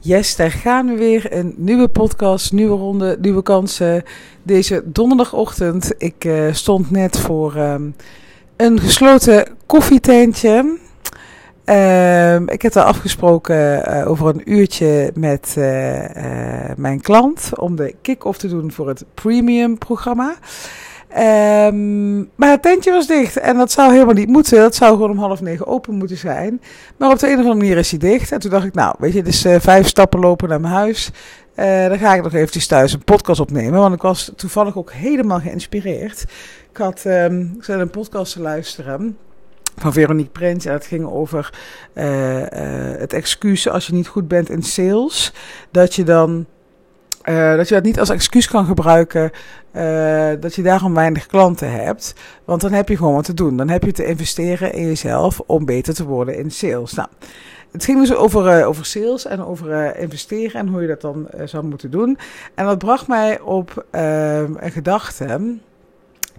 Yes, daar gaan we weer. Een nieuwe podcast, nieuwe ronde, nieuwe kansen. Deze donderdagochtend. Ik uh, stond net voor um, een gesloten koffietentje. Uh, ik heb daar afgesproken uh, over een uurtje met uh, mijn klant om de kick-off te doen voor het premium programma. Um, maar het tentje was dicht en dat zou helemaal niet moeten. Dat zou gewoon om half negen open moeten zijn. Maar op de een of andere manier is hij dicht. En toen dacht ik, nou, weet je, het is uh, vijf stappen lopen naar mijn huis. Uh, dan ga ik nog eventjes thuis een podcast opnemen. Want ik was toevallig ook helemaal geïnspireerd. Ik had um, ik een podcast te luisteren van Veronique Prins. En het ging over uh, het excuus als je niet goed bent in sales. Dat je dan uh, dat je dat niet als excuus kan gebruiken uh, dat je daarom weinig klanten hebt. Want dan heb je gewoon wat te doen. Dan heb je te investeren in jezelf om beter te worden in sales. Nou, het ging dus over, uh, over sales en over investeren en hoe je dat dan zou moeten doen. En dat bracht mij op een gedachte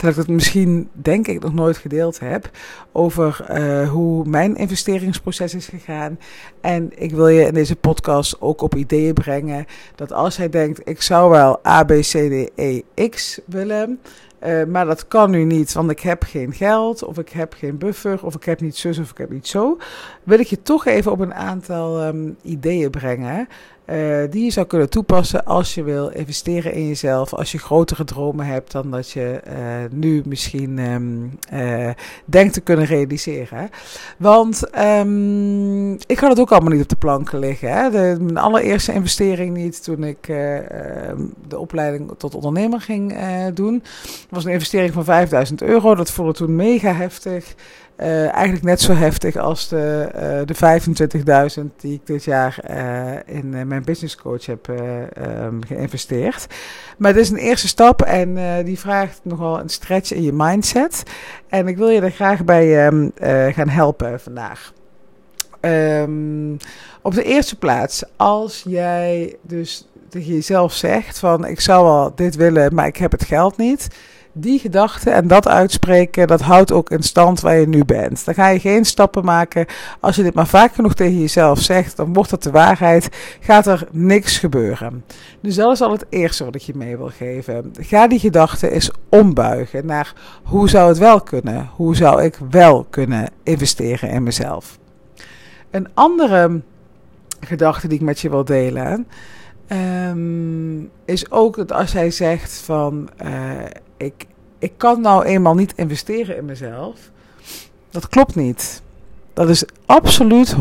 dat ik het misschien, denk ik, nog nooit gedeeld heb. Over uh, hoe mijn investeringsproces is gegaan. En ik wil je in deze podcast ook op ideeën brengen. Dat als jij denkt, ik zou wel A, B, C, D, E, X willen. Uh, maar dat kan nu niet, want ik heb geen geld, of ik heb geen buffer, of ik heb niet zus, of ik heb niet zo. Wil ik je toch even op een aantal um, ideeën brengen. Uh, die je zou kunnen toepassen als je wil investeren in jezelf. Als je grotere dromen hebt dan dat je uh, nu misschien um, uh, denkt te kunnen realiseren. Want um, ik had het ook allemaal niet op de planken liggen. Hè. De, mijn allereerste investering niet toen ik de opleiding tot ondernemer ging doen. was een investering van 5000 euro. Dat voelde toen mega heftig. Uh, eigenlijk net zo heftig als de, uh, de 25.000 die ik dit jaar uh, in mijn business coach heb um, geïnvesteerd. Maar het is een eerste stap en die vraagt nogal een stretch in je mindset. En ik wil je er graag bij um, gaan helpen vandaag. Um, op de eerste plaats, als jij dus tegen jezelf zegt van ik zou wel dit willen, maar ik heb het geld niet die gedachte en dat uitspreken, dat houdt ook in stand waar je nu bent. Dan ga je geen stappen maken. Als je dit maar vaak genoeg tegen jezelf zegt, dan wordt dat de waarheid. Gaat er niks gebeuren. Dus dat is al het eerste wat ik je mee wil geven. Ga die gedachte eens ombuigen naar hoe zou het wel kunnen? Hoe zou ik wel kunnen investeren in mezelf? Een andere gedachte die ik met je wil delen. Um, is ook dat als jij zegt van uh, ik, ik kan nou eenmaal niet investeren in mezelf. Dat klopt niet. Dat is absoluut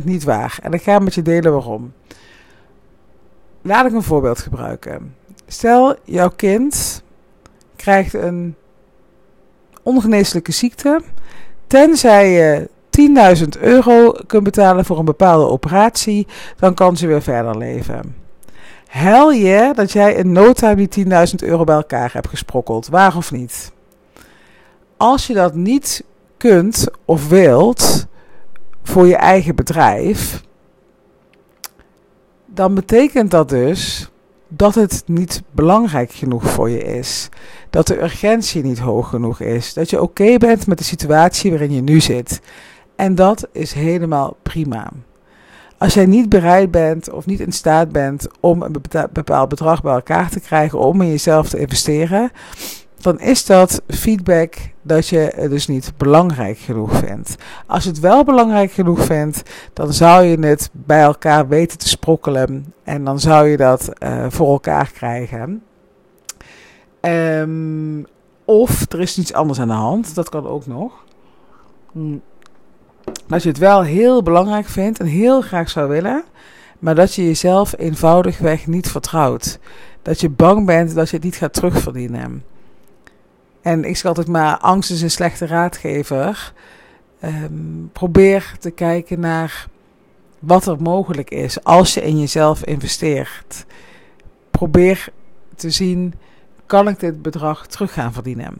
100% niet waar. En ik ga met je delen waarom. Laat ik een voorbeeld gebruiken. Stel, jouw kind krijgt een ongeneeslijke ziekte. Tenzij je 10.000 euro kunt betalen voor een bepaalde operatie, dan kan ze weer verder leven. Hel je dat jij in no time die 10.000 euro bij elkaar hebt gesprokkeld, waar of niet? Als je dat niet kunt of wilt voor je eigen bedrijf, dan betekent dat dus dat het niet belangrijk genoeg voor je is. Dat de urgentie niet hoog genoeg is. Dat je oké bent met de situatie waarin je nu zit. En dat is helemaal prima. Als jij niet bereid bent of niet in staat bent om een bepaald bedrag bij elkaar te krijgen om in jezelf te investeren, dan is dat feedback dat je het dus niet belangrijk genoeg vindt. Als je het wel belangrijk genoeg vindt, dan zou je het bij elkaar weten te sprokkelen en dan zou je dat uh, voor elkaar krijgen. Um, of er is iets anders aan de hand, dat kan ook nog. Hmm dat je het wel heel belangrijk vindt en heel graag zou willen, maar dat je jezelf eenvoudigweg niet vertrouwt. Dat je bang bent dat je het niet gaat terugverdienen. En ik zeg altijd maar, angst is een slechte raadgever. Um, probeer te kijken naar wat er mogelijk is als je in jezelf investeert. Probeer te zien, kan ik dit bedrag terug gaan verdienen?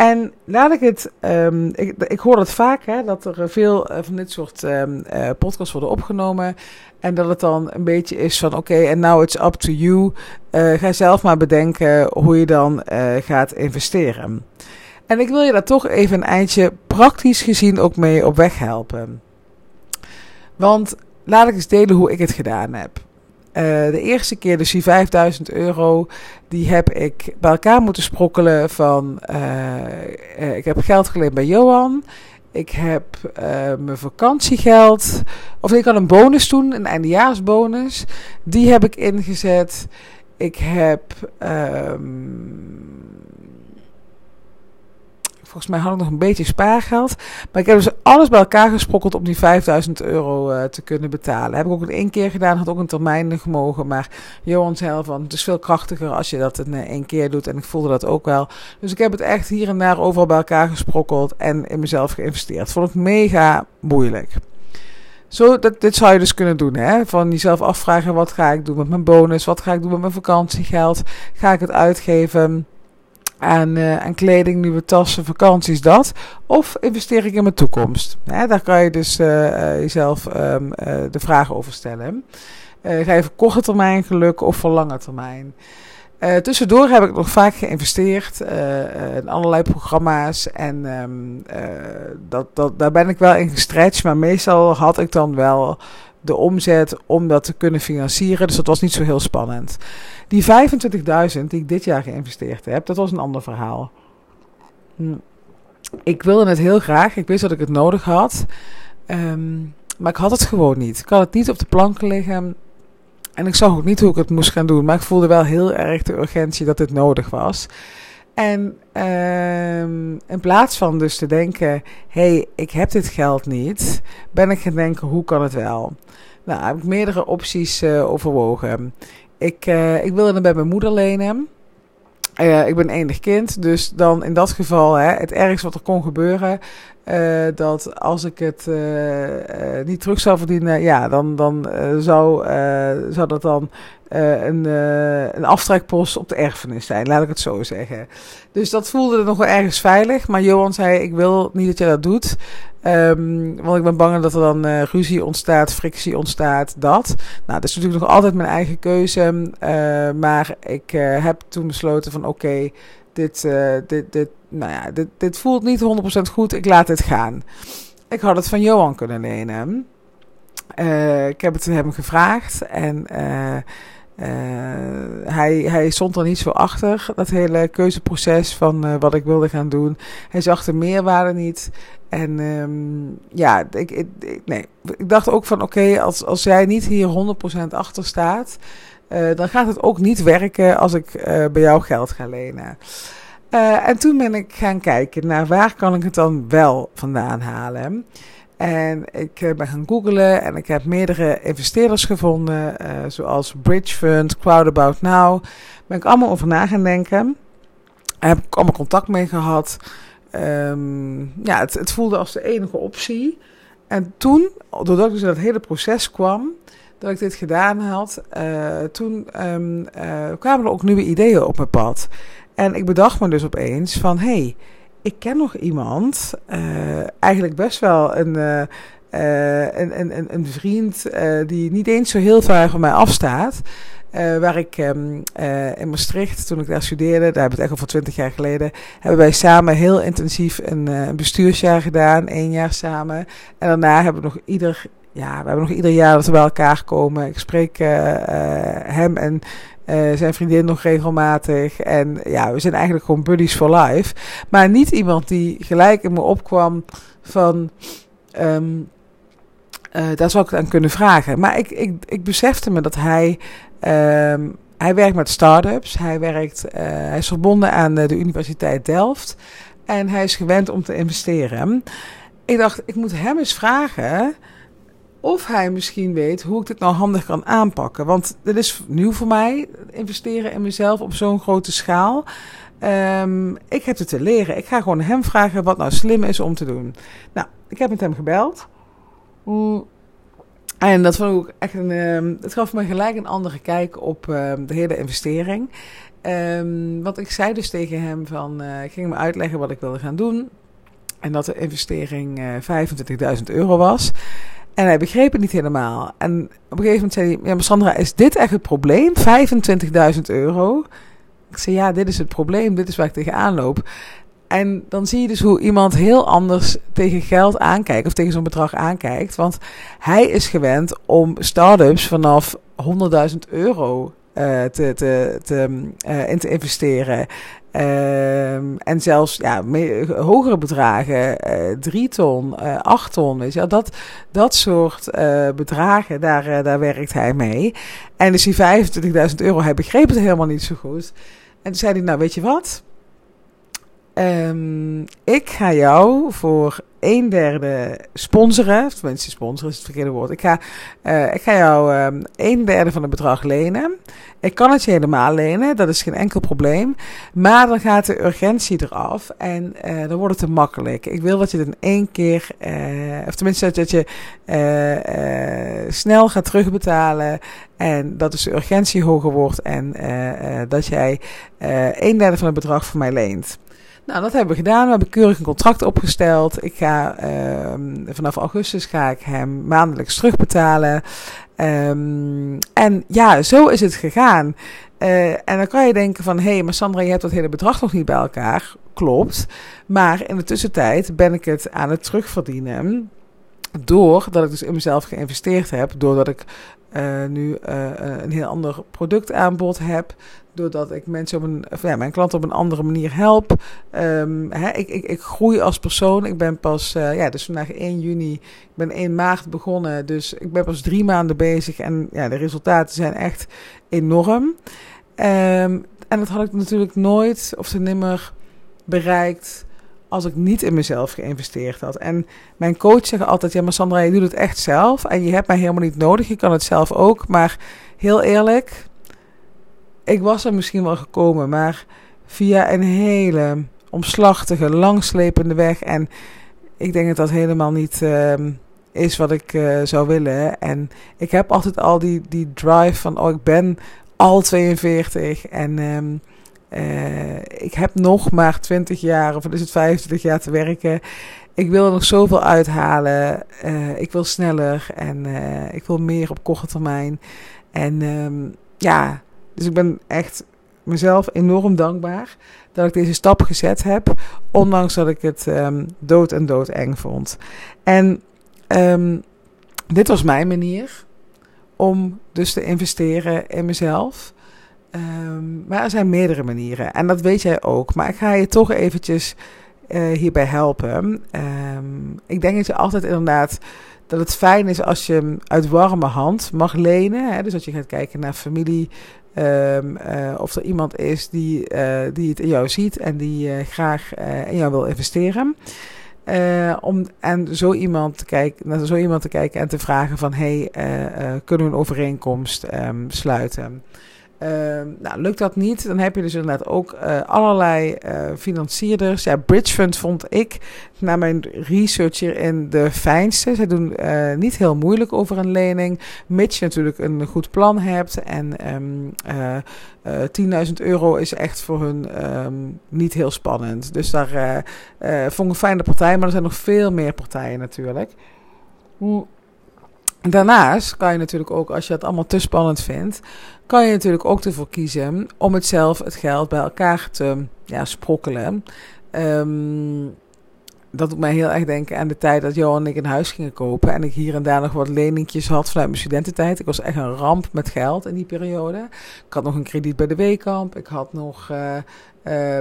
En laat ik het, um, ik, ik hoor het vaak, hè, dat er veel uh, van dit soort um, uh, podcasts worden opgenomen. En dat het dan een beetje is van, oké, okay, en now it's up to you. Uh, ga zelf maar bedenken hoe je dan gaat investeren. En ik wil je daar toch even een eindje praktisch gezien ook mee op weg helpen. Want laat ik eens delen hoe ik het gedaan heb. Uh, de eerste keer, dus die 5000 euro, die heb ik bij elkaar moeten sprokkelen van... Uh, ik heb geld geleend bij Johan. Ik heb mijn vakantiegeld... Of ik had een bonus toen, een eindejaarsbonus. Die heb ik ingezet. Ik heb... Um, Volgens mij had ik nog een beetje spaargeld. Maar ik heb dus alles bij elkaar gesprokkeld om die 5000 euro uh, te kunnen betalen. Heb ik ook in één keer gedaan, had ook een termijn gemogen. Maar Johan zei van, het is veel krachtiger als je dat in uh, één keer doet. En ik voelde dat ook wel. Dus ik heb het echt hier en daar overal bij elkaar gesprokkeld en in mezelf geïnvesteerd. Vond ik mega moeilijk. Zo, dat, dit zou je dus kunnen doen. Hè? Van jezelf afvragen: wat ga ik doen met mijn bonus? Wat ga ik doen met mijn vakantiegeld? Ga ik het uitgeven? Aan, uh, aan kleding, nieuwe tassen, vakanties, dat. Of investeer ik in mijn toekomst? daar kan je dus uh, jezelf um, de vragen over stellen. ga je voor korte termijn geluk of voor lange termijn? tussendoor heb ik nog vaak geïnvesteerd in allerlei programma's. En um, dat, dat, daar ben ik wel in gestretched. Maar meestal had ik dan wel de omzet om dat te kunnen financieren. Dus dat was niet zo heel spannend. Die 25.000 die ik dit jaar geïnvesteerd heb, dat was een ander verhaal. Hm. Ik wilde het heel graag. Ik wist dat ik het nodig had. Um, maar ik had het gewoon niet. Ik had het niet op de plank liggen. En ik zag ook niet hoe ik het moest gaan doen. Maar ik voelde wel heel erg de urgentie dat dit nodig was. En um, in plaats van dus te denken: hé, hey, ik heb dit geld niet, ben ik gaan denken: hoe kan het wel? Nou, heb ik meerdere opties uh, overwogen. Ik, uh, ik wilde het bij mijn moeder lenen. Uh, ik ben enig kind, dus dan in dat geval, hè, het ergste wat er kon gebeuren, uh, dat als ik het uh, niet terug zou verdienen, ja, dan, dan zou, zou dat dan een, een aftrekpost op de erfenis zijn, laat ik het zo zeggen. Dus dat voelde nog wel ergens veilig, maar Johan zei, ik wil niet dat je dat doet. Um, want ik ben bang dat er dan ruzie ontstaat, frictie ontstaat, dat. Nou, dat is natuurlijk nog altijd mijn eigen keuze. Maar ik heb toen besloten van oké, dit, dit, dit, nou ja, dit, dit voelt niet 100% goed, ik laat het gaan. Ik had het van Johan kunnen lenen. ik heb het hem gevraagd en uh, hij, hij stond er niet zo achter, dat hele keuzeproces van wat ik wilde gaan doen. Hij zag de meerwaarde niet. En um, ja, ik, ik, nee. ik dacht ook van oké, als, als jij niet hier 100% achter staat, dan gaat het ook niet werken als ik bij jou geld ga lenen. En toen ben ik gaan kijken naar waar kan ik het dan wel vandaan halen. En ik eh, ben gaan googlen en ik heb meerdere investeerders gevonden, uh, zoals Bridge Fund, Crowdabout Now. Ben ik allemaal over na gaan denken. Daar heb ik allemaal contact mee gehad. Um, ja, het, het, voelde als de enige optie. En toen, doordat ik dus dat hele proces kwam, dat ik dit gedaan had, toen um, kwamen er ook nieuwe ideeën op mijn pad. En ik bedacht me dus opeens van, hé, hey, ik ken nog iemand, uh, eigenlijk best wel een, uh, een, een, een, vriend die niet eens zo heel ver van mij afstaat. waar ik um, in Maastricht, toen ik daar studeerde, daar hebben we het echt al voor twintig jaar geleden, hebben wij samen heel intensief een, bestuursjaar gedaan, één jaar samen. En daarna hebben we nog ieder ja, we hebben nog ieder jaar dat we bij elkaar komen. Ik spreek hem en uh, zijn vriendin nog regelmatig. En ja, we zijn eigenlijk gewoon buddies for life. Maar niet iemand die gelijk in me opkwam van. Um, daar zou ik het aan kunnen vragen. Maar ik, ik, ik besefte me dat hij. Um, hij werkt met start-ups. Hij, werkt, hij is verbonden aan de Universiteit Delft. En hij is gewend om te investeren. Ik dacht, ik moet hem eens vragen of hij misschien weet hoe ik dit nou handig kan aanpakken. Want dit is nieuw voor mij, investeren in mezelf op zo'n grote schaal. Um, ik heb het te leren. Ik ga gewoon hem vragen wat nou slim is om te doen. Nou, ik heb met hem gebeld. Mm. En dat vond ik echt een. Um, het gaf me gelijk een andere kijk op um, de hele investering. Want ik zei dus tegen hem van. Uh, ik ging hem uitleggen wat ik wilde gaan doen. En dat de investering uh, 25.000 euro was. En hij begreep het niet helemaal. En op een gegeven moment zei hij: Ja, Sandra, is dit echt het probleem? 25.000 euro? Ik zei: Ja, dit is het probleem. Dit is waar ik tegenaan loop. En dan zie je dus hoe iemand heel anders tegen geld aankijkt of tegen zo'n bedrag aankijkt. Want hij is gewend om start-ups vanaf 100.000 euro uh, te, te, te, uh, in te investeren. Um, en zelfs ja, hogere bedragen, uh, 3 ton, 8 ton, weet je, dat, dat soort bedragen, daar, daar werkt hij mee. En dus die 25.000 euro, hij begreep het helemaal niet zo goed. En toen zei hij, nou weet je wat, Um, ik ga jou voor een derde sponsoren. Of tenminste, sponsoren is het verkeerde woord. Ik ga, uh, ik ga jou um, een derde van het bedrag lenen. Ik kan het je helemaal lenen, dat is geen enkel probleem. Maar dan gaat de urgentie eraf en uh, dan wordt het te makkelijk. Ik wil dat je het in één keer, uh, of tenminste dat je snel gaat terugbetalen. En dat dus de urgentie hoger wordt en dat jij een derde van het bedrag voor mij leent. Nou, dat hebben we gedaan. We hebben keurig een contract opgesteld. Ik ga uh, vanaf augustus ga ik hem maandelijks terugbetalen. Um, en ja, zo is het gegaan. Uh, en dan kan je denken van, hé, hey, maar Sandra, je hebt dat hele bedrag nog niet bij elkaar. Klopt. Maar in de tussentijd ben ik het aan het terugverdienen. Doordat ik dus in mezelf geïnvesteerd heb. Doordat ik uh, nu uh, een heel ander productaanbod heb doordat ik mensen op een, ja, mijn klanten op een andere manier help. Um, hè, ik, ik, ik groei als persoon. Ik ben pas, ja, dus vandaag 1 juni, ik ben 1 maart begonnen. Dus ik ben pas drie maanden bezig en ja, de resultaten zijn echt enorm. Um, en dat had ik natuurlijk nooit of te nimmer bereikt als ik niet in mezelf geïnvesteerd had. En mijn coach zegt altijd: Ja, maar Sandra, je doet het echt zelf. En je hebt mij helemaal niet nodig. Je kan het zelf ook. Maar heel eerlijk, ik was er misschien wel gekomen, maar via een hele omslachtige, langslepende weg. En ik denk dat dat helemaal niet uh, is wat ik uh, zou willen. En ik heb altijd al die, die drive van, oh, ik ben al 42 en um, uh, ik heb nog maar 20 jaar, of is het 25 jaar te werken. Ik wil er nog zoveel uithalen. Uh, ik wil sneller en ik wil meer op korte termijn. En um, ja, dus ik ben echt mezelf enorm dankbaar dat ik deze stap gezet heb, ondanks dat ik het um, dood en dood eng vond. En um, dit was mijn manier om dus te investeren in mezelf. Um, maar er zijn meerdere manieren en dat weet jij ook. Maar ik ga je toch eventjes uh, hierbij helpen. ik denk dat je altijd inderdaad dat het fijn is als je uit warme hand mag lenen. Hè? Dus dat je gaat kijken naar familie, Um, uh, of er iemand is die, uh, die het in jou ziet en die graag in jou wil investeren. om en zo iemand te kijken, naar zo iemand te kijken en te vragen van hey, kunnen we een overeenkomst um, sluiten? Uh, nou, lukt dat niet, dan heb je dus inderdaad ook uh, allerlei uh, financierders. Ja, Bridgefund vond ik, na mijn research hierin, de fijnste. Zij doen uh, niet heel moeilijk over een lening, mits je natuurlijk een goed plan hebt. En um, 10.000 euro is echt voor hun um, niet heel spannend. Dus daar vond ik een fijne partij, maar er zijn nog veel meer partijen natuurlijk. Hm. Daarnaast kan je natuurlijk ook, als je het allemaal te spannend vindt, kan je natuurlijk ook ervoor kiezen om het zelf, het geld bij elkaar te ja, sprokkelen. Um, dat doet mij heel erg denken aan de tijd dat Johan en ik een huis gingen kopen. En ik hier en daar nog wat leningjes had vanuit mijn studententijd. Ik was echt een ramp met geld in die periode. Ik had nog een krediet bij de Weekamp. Ik had nog uh, uh,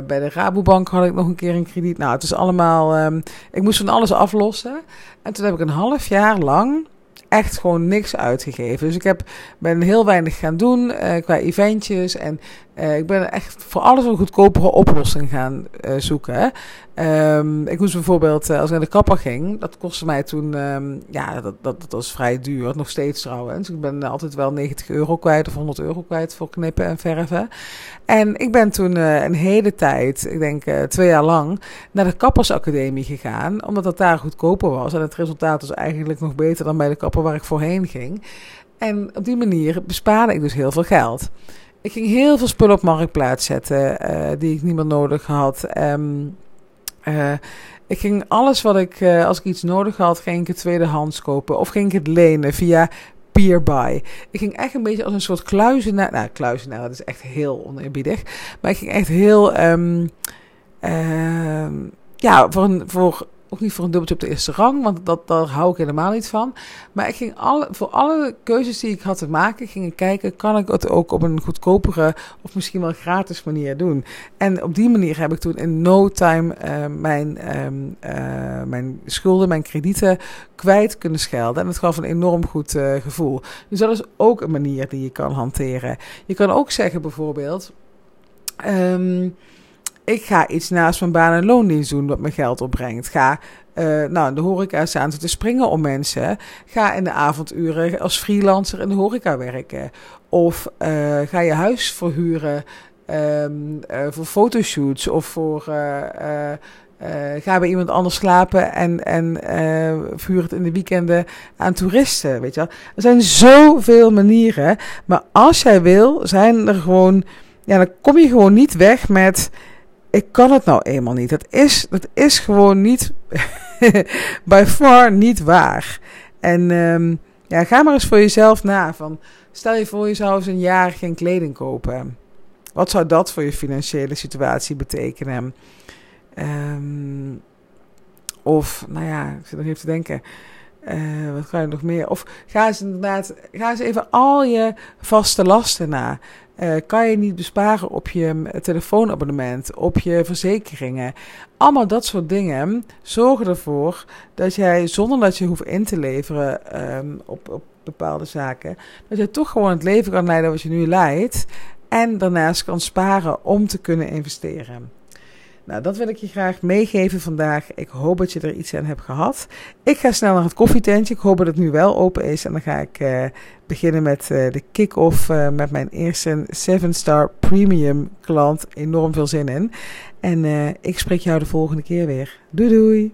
bij de Rabobank had ik nog een keer een krediet. Nou, het is allemaal. Um, ik moest van alles aflossen. En toen heb ik een half jaar lang echt gewoon niks uitgegeven. Dus ik heb, ben heel weinig gaan doen uh, qua eventjes. En uh, ik ben echt voor alles een goedkopere oplossing gaan uh, zoeken. Um, ik moest bijvoorbeeld, als ik naar de kapper ging, dat kostte mij toen, um, ja, dat, dat, dat was vrij duur, nog steeds trouwens. Ik ben altijd wel 90 euro kwijt of 100 euro kwijt voor knippen en verven. En ik ben toen een hele tijd, ik denk twee jaar lang, naar de kappersacademie gegaan, omdat dat daar goedkoper was. En het resultaat was eigenlijk nog beter dan bij de kapper waar ik voorheen ging. En op die manier bespaarde ik dus heel veel geld. Ik ging heel veel spullen op marktplaats zetten uh, die ik niet meer nodig had. Um, ik ging alles wat ik, uh, als ik iets nodig had, ging ik het tweedehands kopen. Of ging ik het lenen via Peerbuy. Ik ging echt een beetje als een soort kluizenaar. Nou, kluizenaar, dat is echt heel oneerbiedig. Maar ik ging echt heel... Um, Ehm, ja, voor, een, voor ook niet voor een dubbeltje op de eerste rang, want dat, daar hou ik helemaal niet van. Maar ik ging alle, voor alle keuzes die ik had te maken, ging ik kijken, kan ik het ook op een goedkopere of misschien wel gratis manier doen. En op die manier heb ik toen in no time uh, mijn, um, uh, mijn schulden, mijn kredieten kwijt kunnen schelden. En het gaf een enorm goed uh, gevoel. Dus dat is ook een manier die je kan hanteren. Je kan ook zeggen bijvoorbeeld... Um, ik ga iets naast mijn baan- en loondienst doen wat me geld opbrengt. Ga uh, nou, de horeca staan te springen om mensen. Ga in de avonduren als freelancer in de horeca werken. Of uh, ga je huis verhuren um, uh, voor fotoshoots of voor... ga bij iemand anders slapen en, en vuur het in de weekenden aan toeristen. Weet je wel? Er zijn zoveel manieren. Maar als jij wil, zijn er gewoon. Ja, dan kom je gewoon niet weg met ik kan het nou eenmaal niet. Dat is, dat is gewoon niet, by far niet waar. En um, ja, ga maar eens voor jezelf na. Van, stel je voor, je zou eens een jaar geen kleding kopen. Wat zou dat voor je financiële situatie betekenen? Um, of, nou ja, ik zit nog even te denken. Uh, wat kan je nog meer? Of ga eens inderdaad, ga eens even al je vaste lasten na. Uh, kan je niet besparen op je telefoonabonnement, op je verzekeringen? Allemaal dat soort dingen zorgen ervoor dat jij, zonder dat je hoeft in te leveren um, op, op bepaalde zaken, dat je toch gewoon het leven kan leiden wat je nu leidt. En daarnaast kan sparen om te kunnen investeren. Nou, dat wil ik je graag meegeven vandaag. Ik hoop dat je er iets aan hebt gehad. Ik ga snel naar het koffietentje. Ik hoop dat het nu wel open is. En dan ga ik uh, beginnen met uh, de kick-off uh, met mijn eerste 7-star premium klant. Enorm veel zin in. En ik spreek jou de volgende keer weer. Doei doei!